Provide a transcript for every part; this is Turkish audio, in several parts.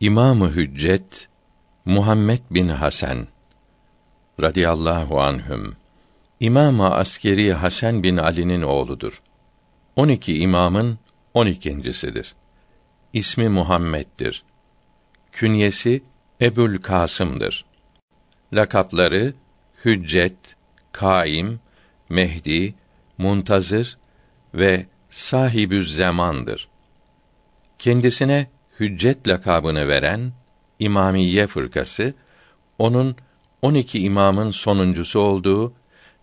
İmamı Hüccet Muhammed bin Hasan radıyallahu anhüm İmam-ı Askeri Hasan bin Ali'nin oğludur. 12 imamın 12.sidir. İsmi Muhammed'dir. Künyesi Ebul Kasım'dır. Lakapları Hüccet, Kaim, Mehdi, Muntazır ve Sahibüz Zaman'dır. Kendisine Hüccet lakabını veren İmamiye fırkası onun 12 imamın sonuncusu olduğu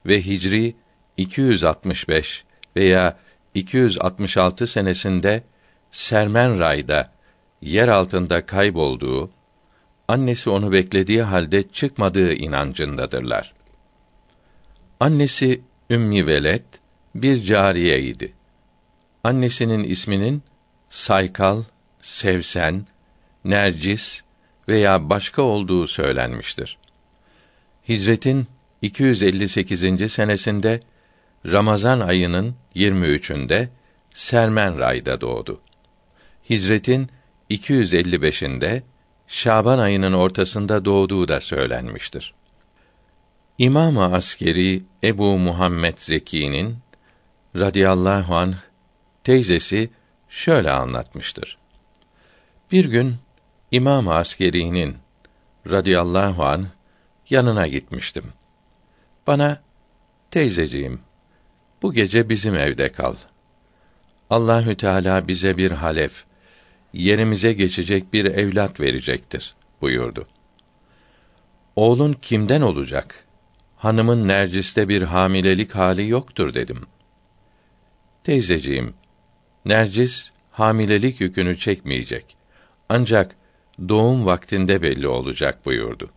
ve Hicri 265 veya 266 senesinde Sermen Ray'da yer altında kaybolduğu, annesi onu beklediği halde çıkmadığı inancındadırlar. Annesi Ümmi Veled bir cariyeydi. Annesinin isminin Saykal, Sevsen, Nercis veya başka olduğu söylenmiştir. Hicretin 258. senesinde Ramazan ayının 23'ünde Sermen Ray'da doğdu. Hicretin 255'inde Şaban ayının ortasında doğduğu da söylenmiştir. İmam-ı Askeri Ebu Muhammed Zeki'nin radıyallahu anh teyzesi şöyle anlatmıştır. Bir gün İmam-ı Askeri'nin radıyallahu anh yanına gitmiştim. Bana teyzeciğim bu gece bizim evde kal. Allahü Teala bize bir halef, yerimize geçecek bir evlat verecektir buyurdu. Oğlun kimden olacak? Hanımın Nercis'te bir hamilelik hali yoktur dedim. Teyzeciğim, Nercis hamilelik yükünü çekmeyecek. Ancak doğum vaktinde belli olacak buyurdu.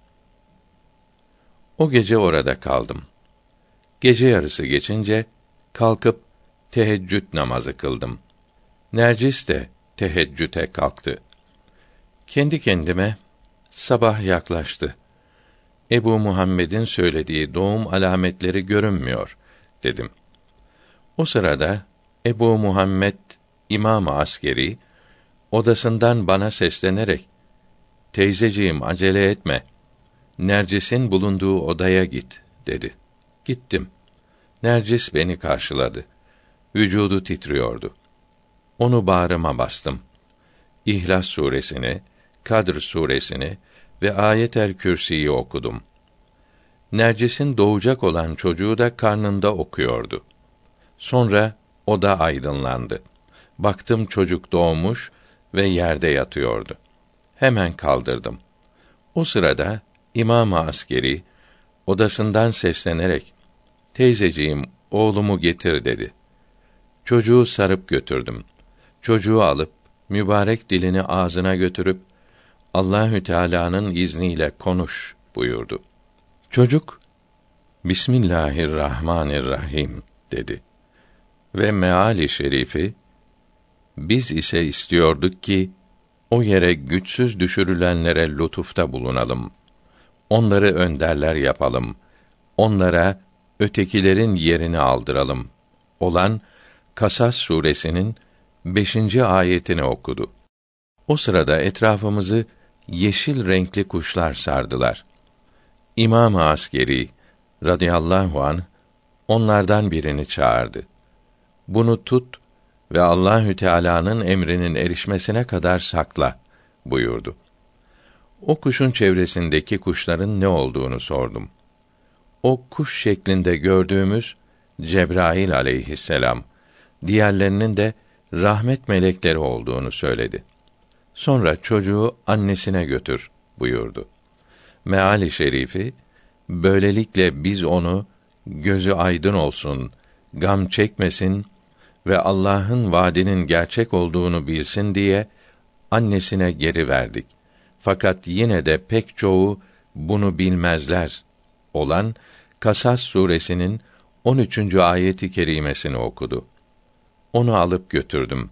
O gece orada kaldım. Gece yarısı geçince kalkıp teheccüd namazı kıldım. Nercis de teheccüde kalktı. Kendi kendime sabah yaklaştı. Ebu Muhammed'in söylediği doğum alametleri görünmüyor dedim. O sırada Ebu Muhammed İmam Askeri odasından bana seslenerek "Teyzeciğim acele etme. Nercis'in bulunduğu odaya git." dedi. Gittim. Nercis beni karşıladı. Vücudu titriyordu. Onu bağrıma bastım. İhlas suresini, Kadr suresini ve Ayet-el Kürsi'yi okudum. Nercis'in doğacak olan çocuğu da karnında okuyordu. Sonra o da aydınlandı. Baktım çocuk doğmuş ve yerde yatıyordu. Hemen kaldırdım. O sırada İmam-ı Askeri odasından seslenerek "Teyzeciğim, oğlumu getir." dedi. Çocuğu sarıp götürdüm. Çocuğu alıp mübarek dilini ağzına götürüp Allahü Teala'nın izniyle konuş buyurdu. Çocuk Bismillahirrahmanirrahim dedi. Ve meali şerifi biz ise istiyorduk ki o yere güçsüz düşürülenlere lütufta bulunalım. Onları önderler yapalım. Onlara ötekilerin yerini aldıralım. Olan Kasas suresinin beşinci ayetini okudu. O sırada etrafımızı yeşil renkli kuşlar sardılar. İmam-ı Askeri radıyallahu an onlardan birini çağırdı. Bunu tut ve Allahü Teala'nın emrinin erişmesine kadar sakla buyurdu. O kuşun çevresindeki kuşların ne olduğunu sordum. O kuş şeklinde gördüğümüz Cebrail aleyhisselam, diğerlerinin de rahmet melekleri olduğunu söyledi. Sonra çocuğu annesine götür buyurdu. Meali şerifi böylelikle biz onu gözü aydın olsun, gam çekmesin ve Allah'ın vaadinin gerçek olduğunu bilsin diye annesine geri verdik. Fakat yine de pek çoğu bunu bilmezler olan Kasas suresinin 13. ayeti kerimesini okudu. Onu alıp götürdüm.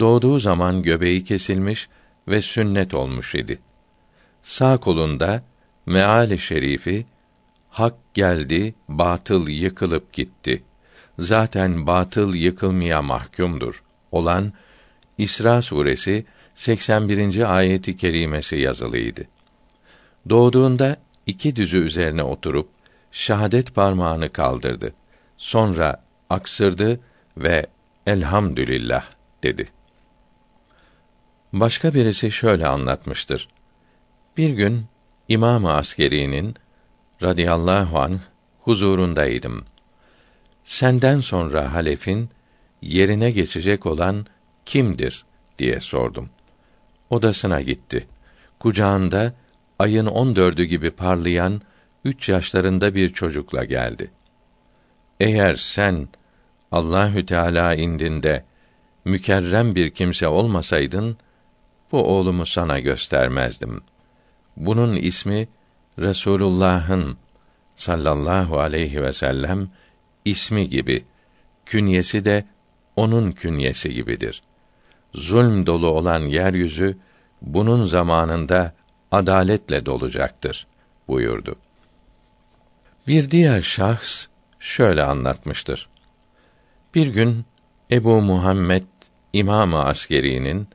Doğduğu zaman göbeği kesilmiş ve sünnet olmuş idi. Sağ kolunda meali şerifi hak geldi, batıl yıkılıp gitti. Zaten batıl yıkılmaya mahkumdur olan İsra suresi 81. ayeti kerimesi yazılıydı. Doğduğunda iki düzü üzerine oturup şahadet parmağını kaldırdı. Sonra aksırdı ve elhamdülillah dedi. Başka birisi şöyle anlatmıştır. Bir gün İmam-ı Askeri'nin radıyallahu anh huzurundaydım. Senden sonra halefin yerine geçecek olan kimdir diye sordum. Odasına gitti. Kucağında ayın on dördü gibi parlayan üç yaşlarında bir çocukla geldi. Eğer sen Allahü Teala indinde mükerrem bir kimse olmasaydın bu oğlumu sana göstermezdim. Bunun ismi Resulullah'ın sallallahu aleyhi ve sellem ismi gibi, künyesi de onun künyesi gibidir. Zulm dolu olan yeryüzü bunun zamanında adaletle dolacaktır buyurdu. Bir diğer şahs şöyle anlatmıştır. Bir gün Ebu Muhammed İmam-ı Askeri'nin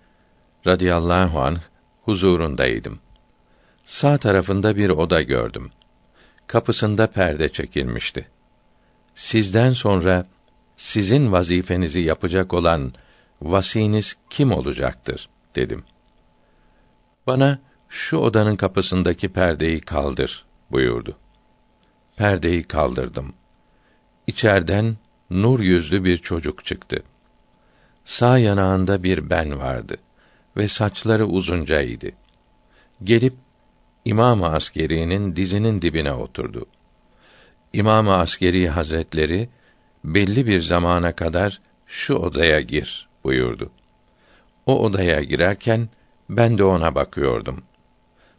radıyallahu anh huzurundaydım. Sağ tarafında bir oda gördüm. Kapısında perde çekilmişti. Sizden sonra sizin vazifenizi yapacak olan vasiniz kim olacaktır dedim. Bana şu odanın kapısındaki perdeyi kaldır buyurdu. Perdeyi kaldırdım. İçerden nur yüzlü bir çocuk çıktı. Sağ yanağında bir ben vardı ve saçları uzuncaydı. Gelip İmam-ı Askeri'nin dizinin dibine oturdu. İmam-ı Askeri Hazretleri belli bir zamana kadar şu odaya gir buyurdu. O odaya girerken ben de ona bakıyordum.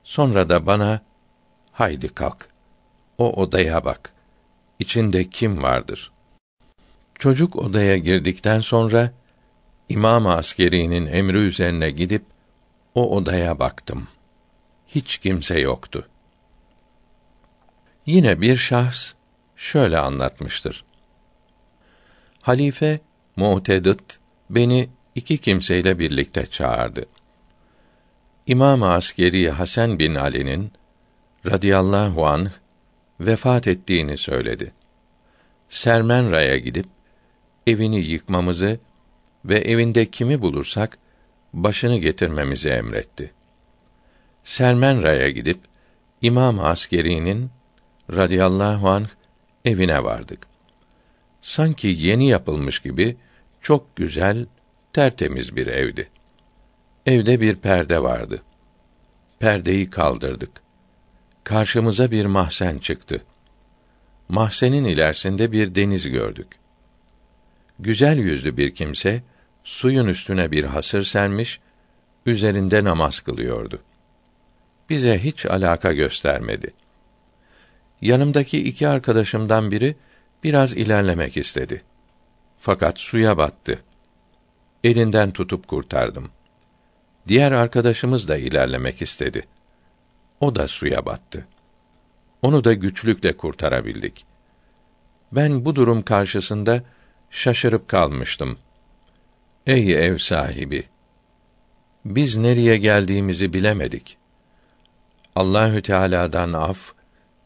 Sonra da bana haydi kalk. O odaya bak. İçinde kim vardır? Çocuk odaya girdikten sonra İmam-ı Askeri'nin emri üzerine gidip o odaya baktım. Hiç kimse yoktu. Yine bir şahs şöyle anlatmıştır. Halife Mu'tedid beni iki kimseyle birlikte çağırdı. İmam-ı Askeri Hasan bin Ali'nin radıyallahu anh vefat ettiğini söyledi. Sermenra'ya gidip evini yıkmamızı ve evinde kimi bulursak başını getirmemizi emretti. Sermenra'ya gidip İmam Askeri'nin radıyallahu anh evine vardık. Sanki yeni yapılmış gibi çok güzel, tertemiz bir evdi. Evde bir perde vardı. Perdeyi kaldırdık. Karşımıza bir mahzen çıktı. Mahzenin ilerisinde bir deniz gördük. Güzel yüzlü bir kimse suyun üstüne bir hasır sermiş, üzerinde namaz kılıyordu. Bize hiç alaka göstermedi. Yanımdaki iki arkadaşımdan biri biraz ilerlemek istedi. Fakat suya battı. Elinden tutup kurtardım. Diğer arkadaşımız da ilerlemek istedi. O da suya battı. Onu da güçlükle kurtarabildik. Ben bu durum karşısında şaşırıp kalmıştım. Ey ev sahibi! Biz nereye geldiğimizi bilemedik. Allahü Teala'dan af,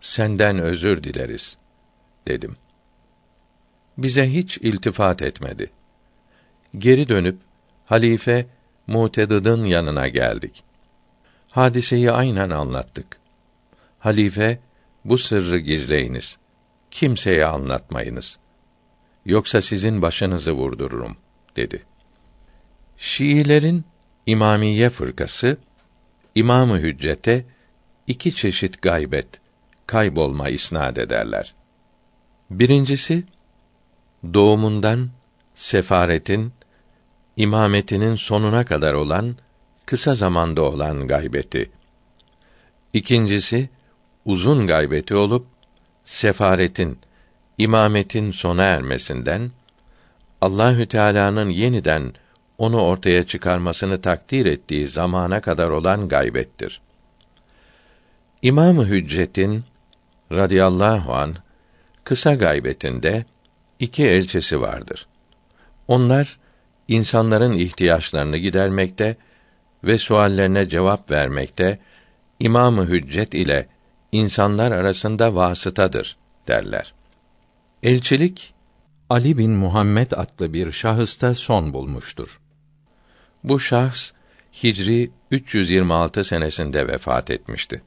senden özür dileriz dedim. Bize hiç iltifat etmedi. Geri dönüp halife Mu'tedid'in yanına geldik. Hadiseyi aynen anlattık. Halife, bu sırrı gizleyiniz. Kimseye anlatmayınız. Yoksa sizin başınızı vurdururum, dedi. Şiilerin İmamiye fırkası, İmamı Hüccete iki çeşit gaybet, kaybolma isnad ederler. Birincisi, doğumundan sefaretin imametinin sonuna kadar olan kısa zamanda olan gaybeti. İkincisi uzun gaybeti olup sefaretin imametin sona ermesinden Allahü Teala'nın yeniden onu ortaya çıkarmasını takdir ettiği zamana kadar olan gaybettir. İmam-ı Hüccet'in radıyallahu an kısa gaybetinde iki elçisi vardır. Onlar insanların ihtiyaçlarını gidermekte ve suallerine cevap vermekte İmamı Hüccet ile insanlar arasında vasıtadır derler. Elçilik Ali bin Muhammed adlı bir şahısta son bulmuştur. Bu şahs Hicri 326 senesinde vefat etmişti.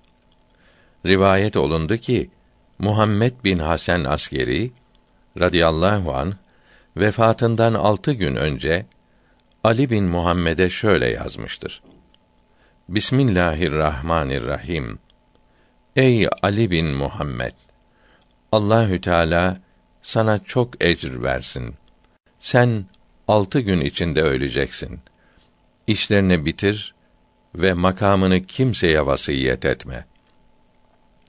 Rivayet olundu ki Muhammed bin Hasan Askeri radıyallahu an vefatından altı gün önce Ali bin Muhammed'e şöyle yazmıştır. Bismillahirrahmanirrahim. Ey Ali bin Muhammed! Allahü Teala sana çok ecr versin. Sen altı gün içinde öleceksin. İşlerini bitir ve makamını kimseye vasiyet etme.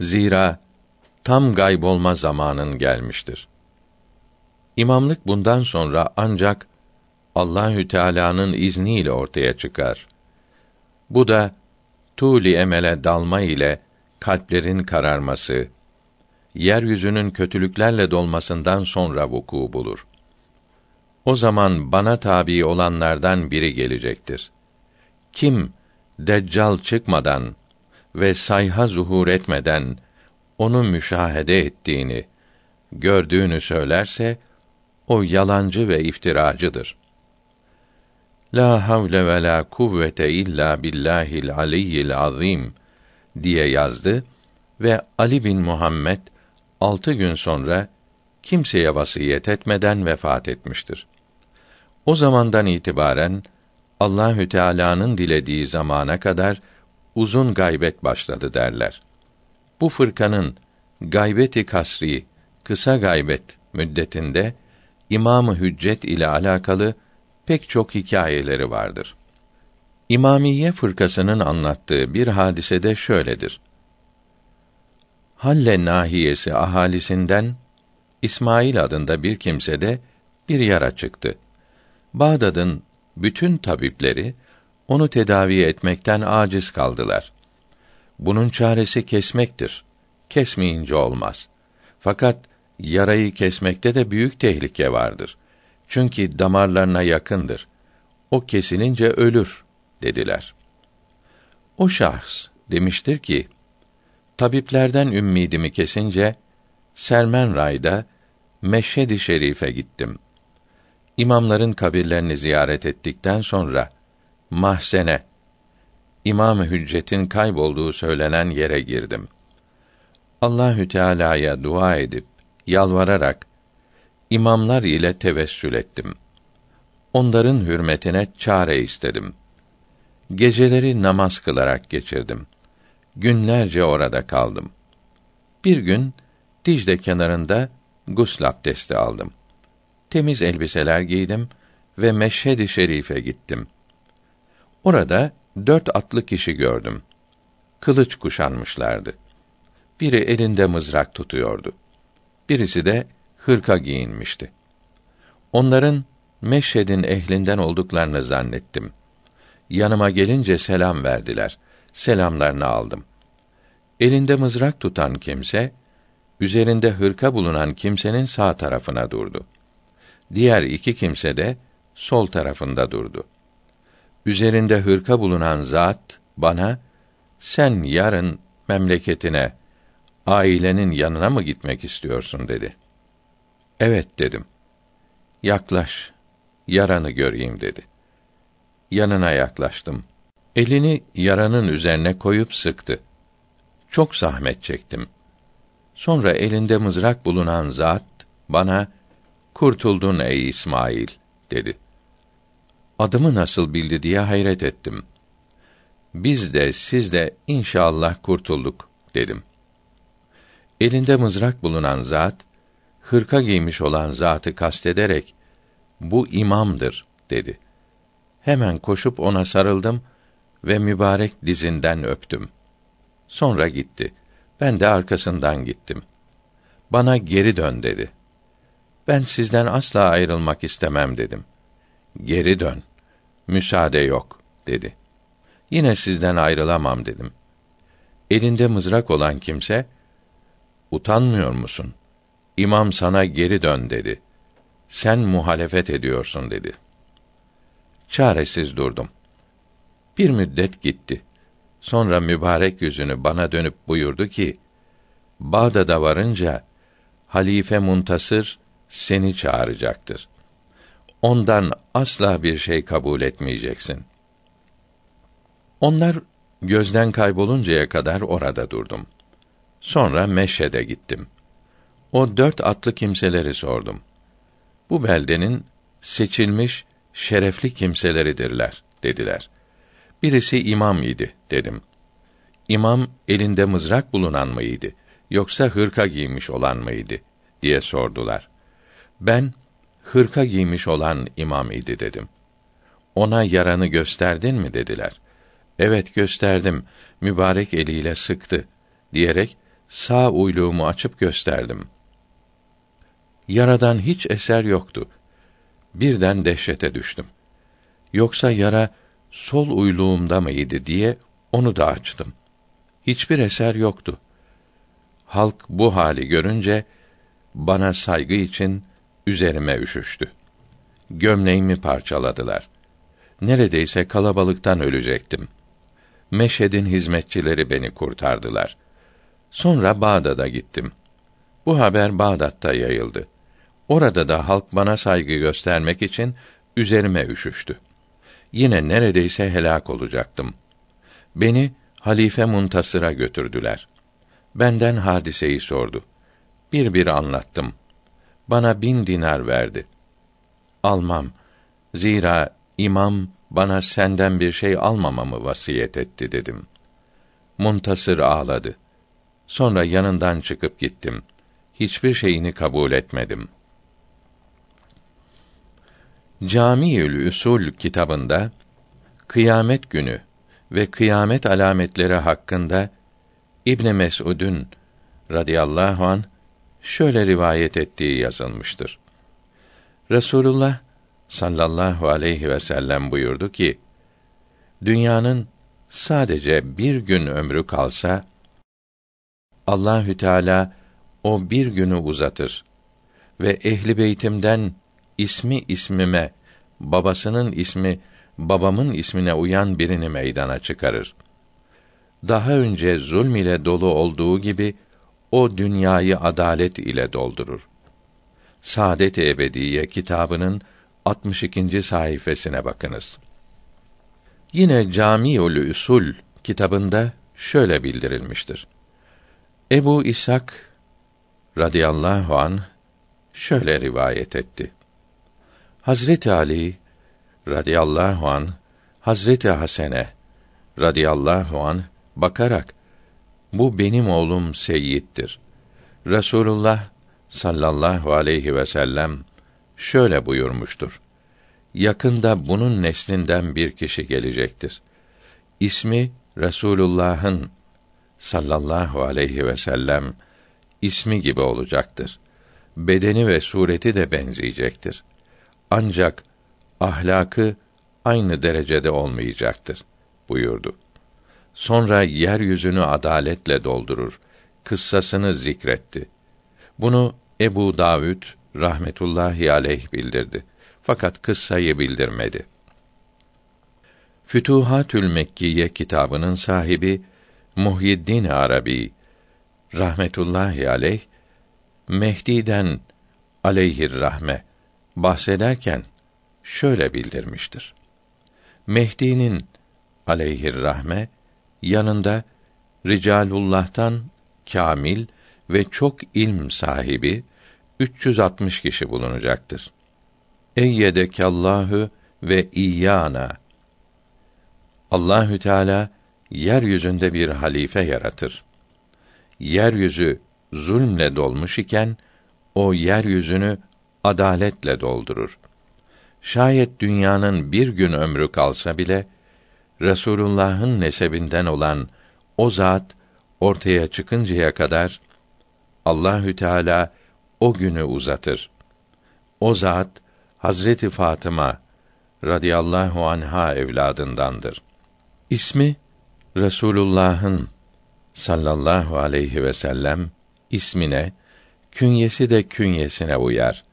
Zira tam gaybolma zamanın gelmiştir. İmamlık bundan sonra ancak Allahü Teala'nın izniyle ortaya çıkar. Bu da tuli emele dalma ile kalplerin kararması, yeryüzünün kötülüklerle dolmasından sonra vuku bulur. O zaman bana tabi olanlardan biri gelecektir. Kim deccal çıkmadan ve sayha zuhur etmeden onu müşahede ettiğini, gördüğünü söylerse o yalancı ve iftiracıdır. La havle ve la kuvvete illa billahil aliyyil azim diye yazdı ve Ali bin Muhammed altı gün sonra kimseye vasiyet etmeden vefat etmiştir. O zamandan itibaren Allahü Teala'nın dilediği zamana kadar uzun gaybet başladı derler. Bu fırkanın gaybeti kasri, kısa gaybet müddetinde İmamı Hüccet ile alakalı pek çok hikayeleri vardır. İmamiye fırkasının anlattığı bir hadisede şöyledir. Halle nahiyesi ahalisinden İsmail adında bir kimse de bir yara çıktı. Bağdat'ın bütün tabipleri onu tedavi etmekten aciz kaldılar. Bunun çaresi kesmektir. Kesmeyince olmaz. Fakat yarayı kesmekte de büyük tehlike vardır. Çünkü damarlarına yakındır. O kesilince ölür dediler. O şahs demiştir ki, tabiplerden ümmidimi kesince Sermen Ray'da Meşhedi Şerif'e gittim. İmamların kabirlerini ziyaret ettikten sonra mahzene İmam Hüccet'in kaybolduğu söylenen yere girdim. Allahü Teala'ya dua edip yalvararak imamlar ile tevessül ettim. Onların hürmetine çare istedim. Geceleri namaz kılarak geçirdim. Günlerce orada kaldım. Bir gün Dicle kenarında gusl abdesti aldım. Temiz elbiseler giydim ve Meşhedi Şerif'e gittim. Orada dört atlı kişi gördüm. Kılıç kuşanmışlardı. Biri elinde mızrak tutuyordu. Birisi de hırka giyinmişti. Onların Meşhed'in ehlinden olduklarını zannettim. Yanıma gelince selam verdiler. Selamlarını aldım. Elinde mızrak tutan kimse, üzerinde hırka bulunan kimsenin sağ tarafına durdu. Diğer iki kimse de sol tarafında durdu. Üzerinde hırka bulunan zat bana sen yarın memleketine, ailenin yanına mı gitmek istiyorsun dedi. Evet dedim. Yaklaş, yaranı göreyim dedi. Yanına yaklaştım. Elini yaranın üzerine koyup sıktı. Çok zahmet çektim. Sonra elinde mızrak bulunan zat bana kurtuldun ey İsmail dedi. Adımı nasıl bildi diye hayret ettim. Biz de siz de inşallah kurtulduk dedim. Elinde mızrak bulunan zat hırka giymiş olan zatı kastederek bu imamdır dedi. Hemen koşup ona sarıldım ve mübarek dizinden öptüm. Sonra gitti. Ben de arkasından gittim. Bana geri dön dedi. Ben sizden asla ayrılmak istemem dedim. Geri dön. Müsaade yok dedi. Yine sizden ayrılamam dedim. Elinde mızrak olan kimse, utanmıyor musun? İmam sana geri dön dedi. Sen muhalefet ediyorsun dedi. Çaresiz durdum. Bir müddet gitti. Sonra mübarek yüzünü bana dönüp buyurdu ki: Bağdat'a varınca Halife Muntasır seni çağıracaktır. Ondan asla bir şey kabul etmeyeceksin. Onlar gözden kayboluncaya kadar orada durdum. Sonra Meşhed'e gittim. O dört atlı kimseleri sordum. Bu beldenin seçilmiş, şerefli kimseleridirler, dediler. Birisi imam idi, dedim. İmam elinde mızrak bulunan mıydı, yoksa hırka giymiş olan mıydı, diye sordular. Ben, hırka giymiş olan imam idi, dedim. Ona yaranı gösterdin mi, dediler. Evet gösterdim, mübarek eliyle sıktı, diyerek, sağ uyluğumu açıp gösterdim. Yaradan hiç eser yoktu. Birden dehşete düştüm. Yoksa yara sol uyluğumda mıydı diye onu da açtım. Hiçbir eser yoktu. Halk bu hali görünce bana saygı için üzerime üşüştü. Gömleğimi parçaladılar. Neredeyse kalabalıktan ölecektim. Meşhed'in hizmetçileri beni kurtardılar. Sonra Bağdat'a gittim. Bu haber Bağdat'ta yayıldı. Orada da halk bana saygı göstermek için üzerime üşüştü. Yine neredeyse helak olacaktım. Beni Halife Muntasır'a götürdüler. Benden hadiseyi sordu. Bir bir anlattım. Bana bin dinar verdi. Almam. Zira imam bana senden bir şey almamamı vasiyet etti dedim. Muntasır ağladı. Sonra yanından çıkıp gittim. Hiçbir şeyini kabul etmedim. Camiül Usul kitabında kıyamet günü ve kıyamet alametleri hakkında İbn Mes'ud'un radıyallahu an şöyle rivayet ettiği yazılmıştır. Resulullah sallallahu aleyhi ve sellem buyurdu ki: Dünyanın sadece bir gün ömrü kalsa Allahü Teala o bir günü uzatır ve ehli beytimden ismi ismime, babasının ismi babamın ismine uyan birini meydana çıkarır. Daha önce zulm ile dolu olduğu gibi o dünyayı adalet ile doldurur. Saadet-i Ebediye kitabının 62. sayfasına bakınız. Yine Camiül Usul kitabında şöyle bildirilmiştir. Ebu İshak radıyallahu an şöyle rivayet etti. Hazreti Ali radıyallahu an Hazreti Hasene radıyallahu an bakarak bu benim oğlum Seyyid'dir. Resulullah sallallahu aleyhi ve sellem şöyle buyurmuştur. Yakında bunun neslinden bir kişi gelecektir. İsmi Resulullah'ın sallallahu aleyhi ve sellem ismi gibi olacaktır. Bedeni ve sureti de benzeyecektir. Ancak ahlakı aynı derecede olmayacaktır buyurdu. Sonra yeryüzünü adaletle doldurur. Kıssasını zikretti. Bunu Ebu Davud rahmetullahi aleyh bildirdi. Fakat kıssayı bildirmedi. Fütuhatül Mekkiye kitabının sahibi Muhyiddin Arabi rahmetullahi aleyh Mehdi'den aleyhir rahme bahsederken şöyle bildirmiştir. Mehdi'nin aleyhir rahme yanında Ricalullah'tan kamil ve çok ilm sahibi 360 kişi bulunacaktır. Eyyedekallahu ve iyyana. Allahü Teala yeryüzünde bir halife yaratır. Yeryüzü zulmle dolmuş iken o yeryüzünü adaletle doldurur. Şayet dünyanın bir gün ömrü kalsa bile Resulullah'ın nesebinden olan o zat ortaya çıkıncaya kadar Allahü Teala o günü uzatır. O zat Hazreti Fatıma radıyallahu anha evladındandır. İsmi Resulullah'ın sallallahu aleyhi ve sellem ismine, künyesi de künyesine uyar.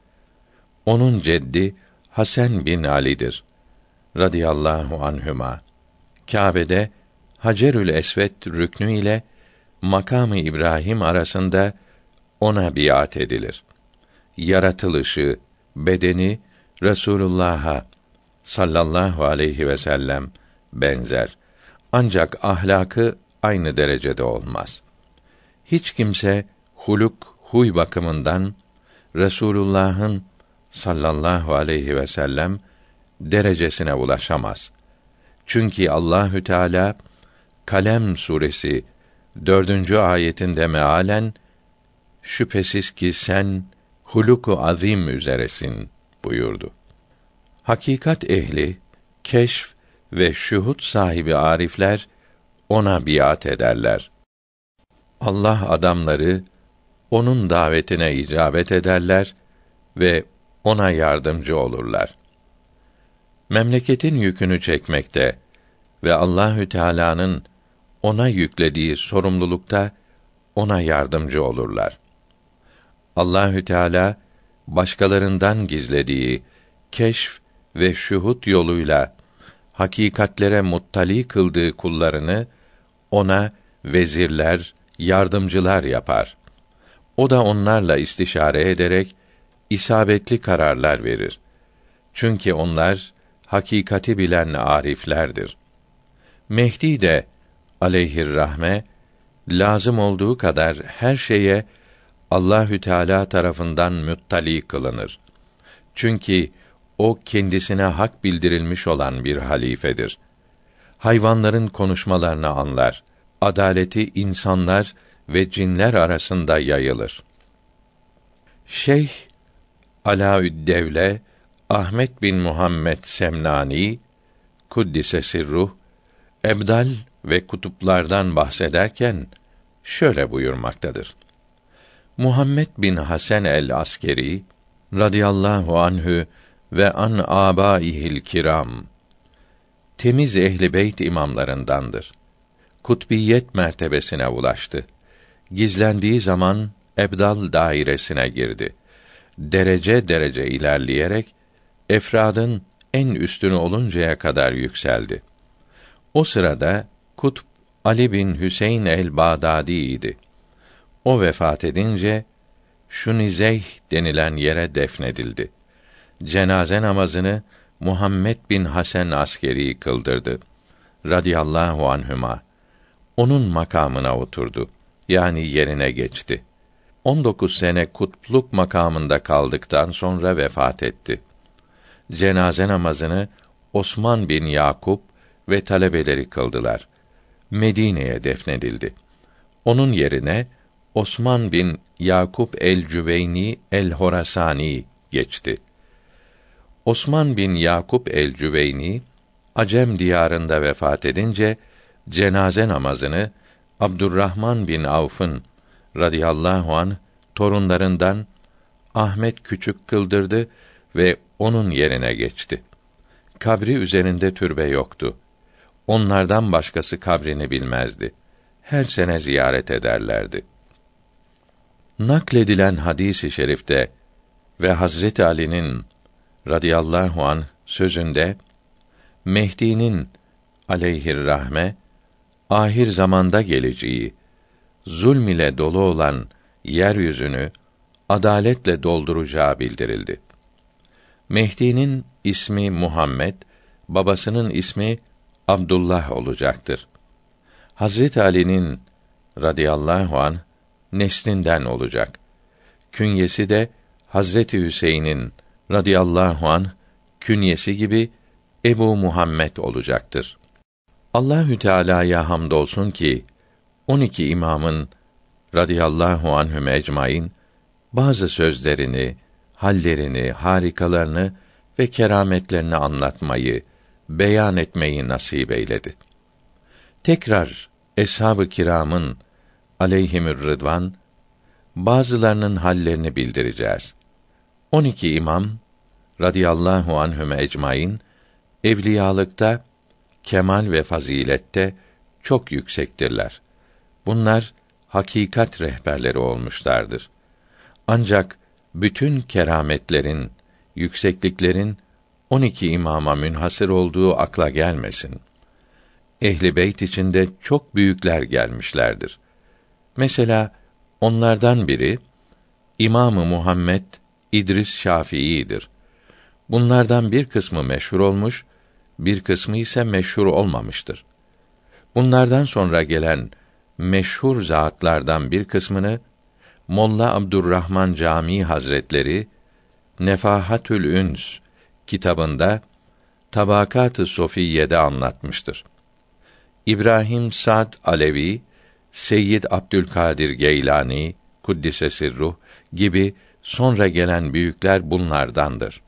Onun ceddi Hasan bin Ali'dir radıyallahu anhüma. Kâbe'de Hacerül Esved rüknü ile makamı İbrahim arasında ona biat edilir. Yaratılışı, bedeni Resulullah'a sallallahu aleyhi ve sellem benzer. Ancak ahlakı aynı derecede olmaz. Hiç kimse huluk, huy bakımından Resulullah'ın sallallahu aleyhi ve sellem derecesine ulaşamaz. Çünkü Allahü Teala Kalem suresi dördüncü ayetinde mealen şüphesiz ki sen huluku azim üzeresin buyurdu. Hakikat ehli, keşf ve şuhut sahibi arifler ona biat ederler. Allah adamları onun davetine icabet ederler ve ona yardımcı olurlar. Memleketin yükünü çekmekte ve Allahü Teala'nın ona yüklediği sorumlulukta ona yardımcı olurlar. Allahü Teala başkalarından gizlediği keşf ve şuhut yoluyla hakikatlere muttali kıldığı kullarını ona vezirler, yardımcılar yapar. O da onlarla istişare ederek isabetli kararlar verir. Çünkü onlar hakikati bilen ariflerdir. Mehdi de aleyhir rahme lazım olduğu kadar her şeye Allahü Teala tarafından müttali kılınır. Çünkü o kendisine hak bildirilmiş olan bir halifedir. Hayvanların konuşmalarını anlar. Adaleti insanlar ve cinler arasında yayılır. Şeyh Alaüddevle Ahmet bin Muhammed Semnani kuddise sirruh ebdal ve kutuplardan bahsederken şöyle buyurmaktadır. Muhammed bin Hasan el Askeri radıyallahu anhü ve an abaihil kiram temiz ehli beyt imamlarındandır. Kutbiyet mertebesine ulaştı. Gizlendiği zaman ebdal dairesine girdi. Derece derece ilerleyerek efradın en üstünü oluncaya kadar yükseldi. O sırada Kutb Ali bin Hüseyin el-Bağdadi idi. O vefat edince Şunizeyh denilen yere defnedildi. Cenaze namazını Muhammed bin Hasan askeri kıldırdı. Radiyallahu anhüma. Onun makamına oturdu. Yani yerine geçti. 19 sene kutpluk makamında kaldıktan sonra vefat etti. Cenaze namazını Osman bin Yakup ve talebeleri kıldılar. Medine'ye defnedildi. Onun yerine Osman bin Yakup el-Cüveyni el-Horasani geçti. Osman bin Yakup el-Cüveyni Acem diyarında vefat edince cenaze namazını Abdurrahman bin Avf'ın radıyallahu an torunlarından Ahmet Küçük kıldırdı ve onun yerine geçti. Kabri üzerinde türbe yoktu. Onlardan başkası kabrini bilmezdi. Her sene ziyaret ederlerdi. Nakledilen hadisi i şerifte ve Hazreti Ali'nin radıyallahu an sözünde Mehdi'nin aleyhir rahme ahir zamanda geleceği zulm ile dolu olan yeryüzünü adaletle dolduracağı bildirildi. Mehdi'nin ismi Muhammed, babasının ismi Abdullah olacaktır. Hazret Ali'nin radıyallahu an neslinden olacak. Künyesi de Hazreti Hüseyin'in radıyallahu an künyesi gibi Ebu Muhammed olacaktır. Allahü Teala'ya hamdolsun ki 12 imamın radıyallahu anhum ecmaîn bazı sözlerini, hallerini, harikalarını ve kerametlerini anlatmayı, beyan etmeyi nasip eyledi. Tekrar eshab-ı kiramın aleyhimür rıdvan bazılarının hallerini bildireceğiz. 12 imam radıyallahu anhum ecmaîn evliyalıkta kemal ve fazilette çok yüksektirler. Bunlar hakikat rehberleri olmuşlardır. Ancak bütün kerametlerin, yüksekliklerin 12 imama münhasır olduğu akla gelmesin. ehli beyt içinde çok büyükler gelmişlerdir. Mesela onlardan biri İmamı Muhammed İdris Şafii'dir. Bunlardan bir kısmı meşhur olmuş, bir kısmı ise meşhur olmamıştır. Bunlardan sonra gelen meşhur zatlardan bir kısmını Molla Abdurrahman Camii Hazretleri Nefahatül Üns kitabında Tabakat-ı Sofiyye'de anlatmıştır. İbrahim Sad Alevi, Seyyid Abdülkadir Geylani, Kuddise Sirruh gibi sonra gelen büyükler bunlardandır.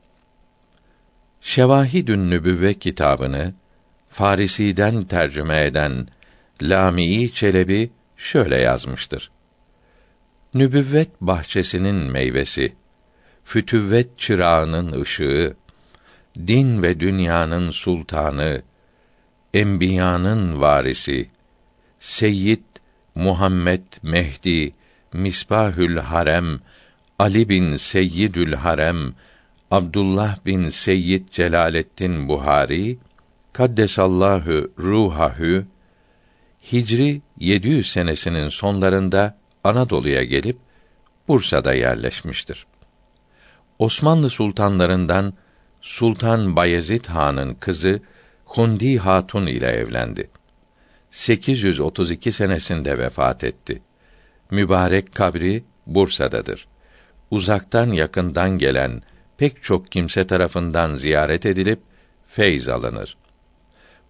Şevahidün Nübüvve kitabını Farisi'den tercüme eden Lamii Çelebi şöyle yazmıştır. Nübüvvet bahçesinin meyvesi, fütüvvet çırağının ışığı, din ve dünyanın sultanı, enbiyanın varisi, Seyyid Muhammed Mehdi, Misbahül Harem, Ali bin Seyyidül Harem, Abdullah bin Seyyid Celaleddin Buhari, Kaddesallahu ruhahü, Hicri 700 senesinin sonlarında Anadolu'ya gelip Bursa'da yerleşmiştir. Osmanlı sultanlarından Sultan Bayezid Han'ın kızı Hundi Hatun ile evlendi. 832 senesinde vefat etti. Mübarek kabri Bursa'dadır. Uzaktan yakından gelen pek çok kimse tarafından ziyaret edilip feyz alınır.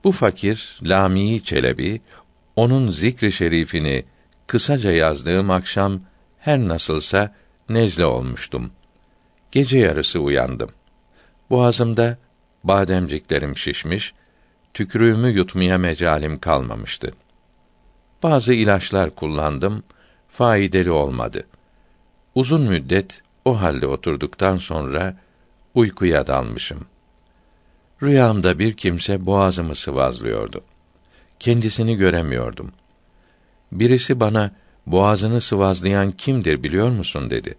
Bu fakir Lami Çelebi onun zikri şerifini kısaca yazdığım akşam her nasılsa nezle olmuştum. Gece yarısı uyandım. Boğazımda bademciklerim şişmiş, tükrüğümü yutmaya mecalim kalmamıştı. Bazı ilaçlar kullandım, faydalı olmadı. Uzun müddet o halde oturduktan sonra uykuya dalmışım. Rüyamda bir kimse boğazımı sıvazlıyordu. Kendisini göremiyordum. Birisi bana boğazını sıvazlayan kimdir biliyor musun dedi.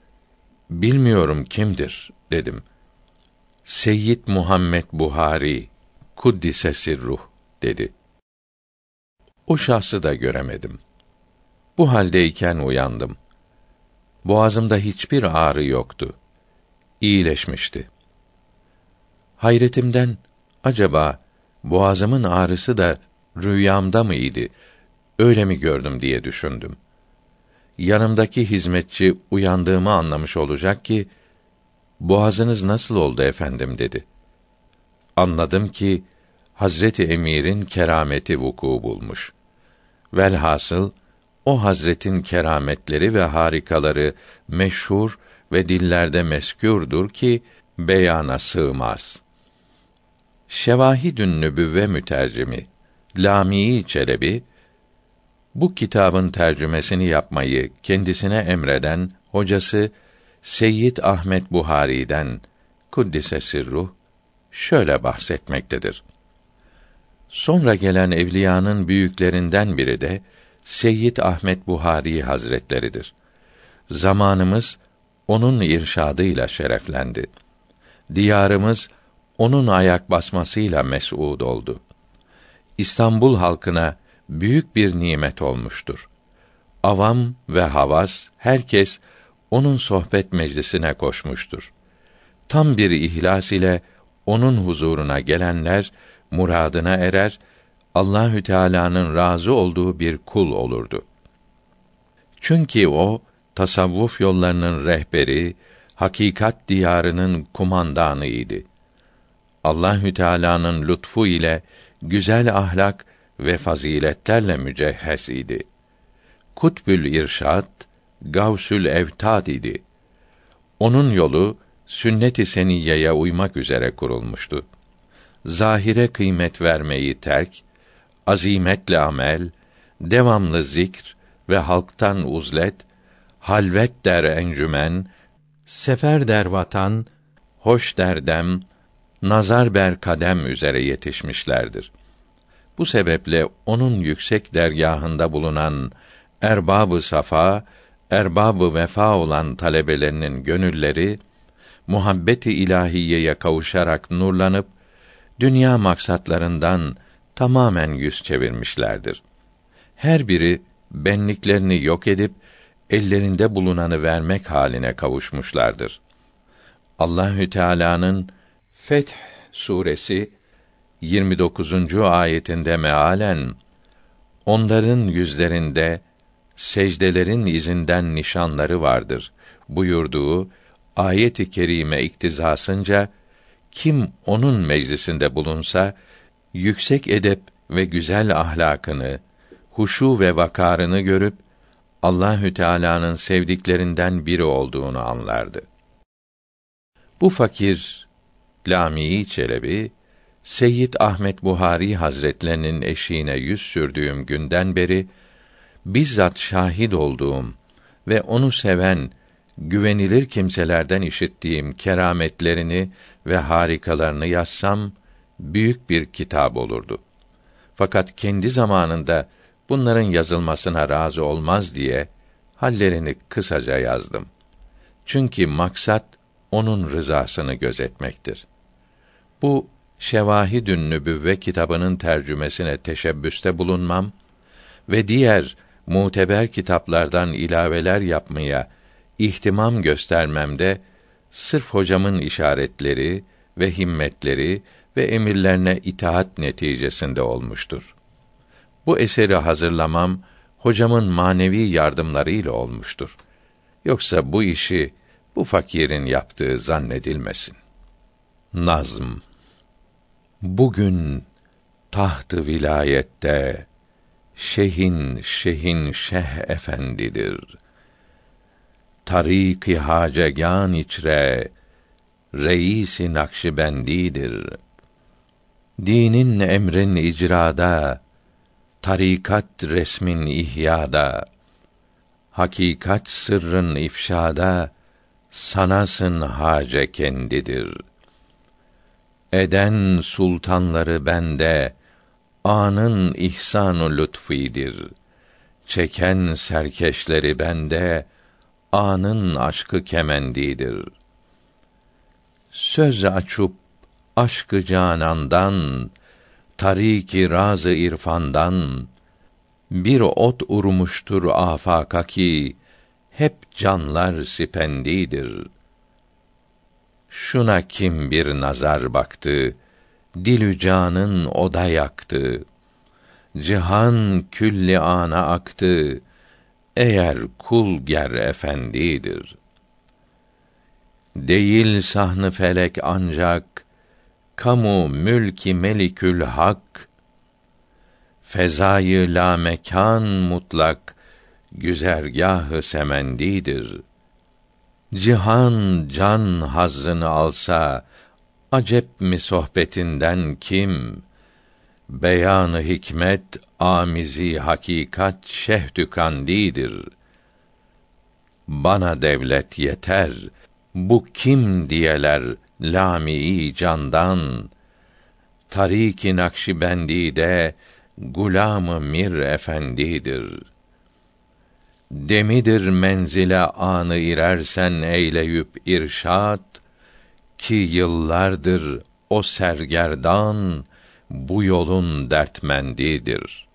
Bilmiyorum kimdir dedim. Seyyid Muhammed Buhari kuddise sirruh dedi. O şahsı da göremedim. Bu haldeyken uyandım. Boğazımda hiçbir ağrı yoktu. İyileşmişti. Hayretimden acaba boğazımın ağrısı da rüyamda mıydı? Öyle mi gördüm diye düşündüm. Yanımdaki hizmetçi uyandığımı anlamış olacak ki boğazınız nasıl oldu efendim dedi. Anladım ki Hazreti Emir'in kerameti vuku bulmuş. Velhasıl o hazretin kerametleri ve harikaları meşhur ve dillerde meskûrdur ki beyana sığmaz. Şevahidün Nübüvve mütercimi Lamii Çelebi bu kitabın tercümesini yapmayı kendisine emreden hocası Seyyid Ahmet Buhari'den kuddise sirruh şöyle bahsetmektedir. Sonra gelen evliyanın büyüklerinden biri de Seyyid Ahmet Buhari Hazretleridir. Zamanımız onun irşadıyla şereflendi. Diyarımız onun ayak basmasıyla mes'ud oldu. İstanbul halkına büyük bir nimet olmuştur. Avam ve havas herkes onun sohbet meclisine koşmuştur. Tam bir ihlas ile onun huzuruna gelenler muradına erer, Allahü Teala'nın razı olduğu bir kul olurdu. Çünkü o tasavvuf yollarının rehberi, hakikat diyarının kumandanıydı. Allahü Teala'nın lütfu ile güzel ahlak ve faziletlerle mücehhez idi. Kutbül irşad, Gavsül Evtad idi. Onun yolu sünnet-i seniyeye uymak üzere kurulmuştu. Zahire kıymet vermeyi terk, azimetle amel, devamlı zikr ve halktan uzlet, halvet der encümen, sefer der vatan, hoş der dem, nazar ber kadem üzere yetişmişlerdir. Bu sebeple onun yüksek dergahında bulunan erbabı safa, erbabı vefa olan talebelerinin gönülleri muhabbeti ilahiyeye kavuşarak nurlanıp dünya maksatlarından tamamen yüz çevirmişlerdir. Her biri benliklerini yok edip ellerinde bulunanı vermek haline kavuşmuşlardır. Allahü Teala'nın Feth suresi 29. ayetinde mealen onların yüzlerinde secdelerin izinden nişanları vardır buyurduğu ayet-i kerime iktizasınca kim onun meclisinde bulunsa yüksek edep ve güzel ahlakını, huşu ve vakarını görüp Allahü Teala'nın sevdiklerinden biri olduğunu anlardı. Bu fakir Lami Çelebi Seyyid Ahmet Buhari Hazretlerinin eşiğine yüz sürdüğüm günden beri bizzat şahit olduğum ve onu seven güvenilir kimselerden işittiğim kerametlerini ve harikalarını yazsam büyük bir kitap olurdu. Fakat kendi zamanında bunların yazılmasına razı olmaz diye hallerini kısaca yazdım. Çünkü maksat onun rızasını gözetmektir. Bu Şevahidün Nübüvve kitabının tercümesine teşebbüste bulunmam ve diğer muteber kitaplardan ilaveler yapmaya ihtimam göstermemde sırf hocamın işaretleri ve himmetleri ve emirlerine itaat neticesinde olmuştur. Bu eseri hazırlamam hocamın manevi yardımlarıyla olmuştur. Yoksa bu işi bu fakirin yaptığı zannedilmesin. Nazm Bugün tahtı vilayette şehin şehin şeh efendidir. Tarik-i hacegan içre reisi Nakşibendidir. Dinin emrin icrada, tarikat resmin ihyada, hakikat sırrın ifşada, sanasın hace kendidir. Eden sultanları bende, anın ihsanu lütfidir. Çeken serkeşleri bende, anın aşkı kemendidir. Söz açıp aşkı canandan, tariki razı irfandan, bir ot urmuştur afaka ki, hep canlar sipendidir. Şuna kim bir nazar baktı, dilü canın oda yaktı. Cihan külli ana aktı, eğer kul ger efendidir. Değil sahnı felek ancak, kamu mülki melikül hak, fezayı la mekan mutlak, güzergahı semendidir. Cihan can hazzını alsa, acep mi sohbetinden kim? Beyanı hikmet, amizi hakikat şehdü kandidir. Bana devlet yeter, bu kim diyeler lami candan, Tarik-i Nakşibendi'de gulamı Mir efendidir. Demidir menzile anı irersen eyleyüp irşat ki yıllardır o sergerdan bu yolun dertmendidir.''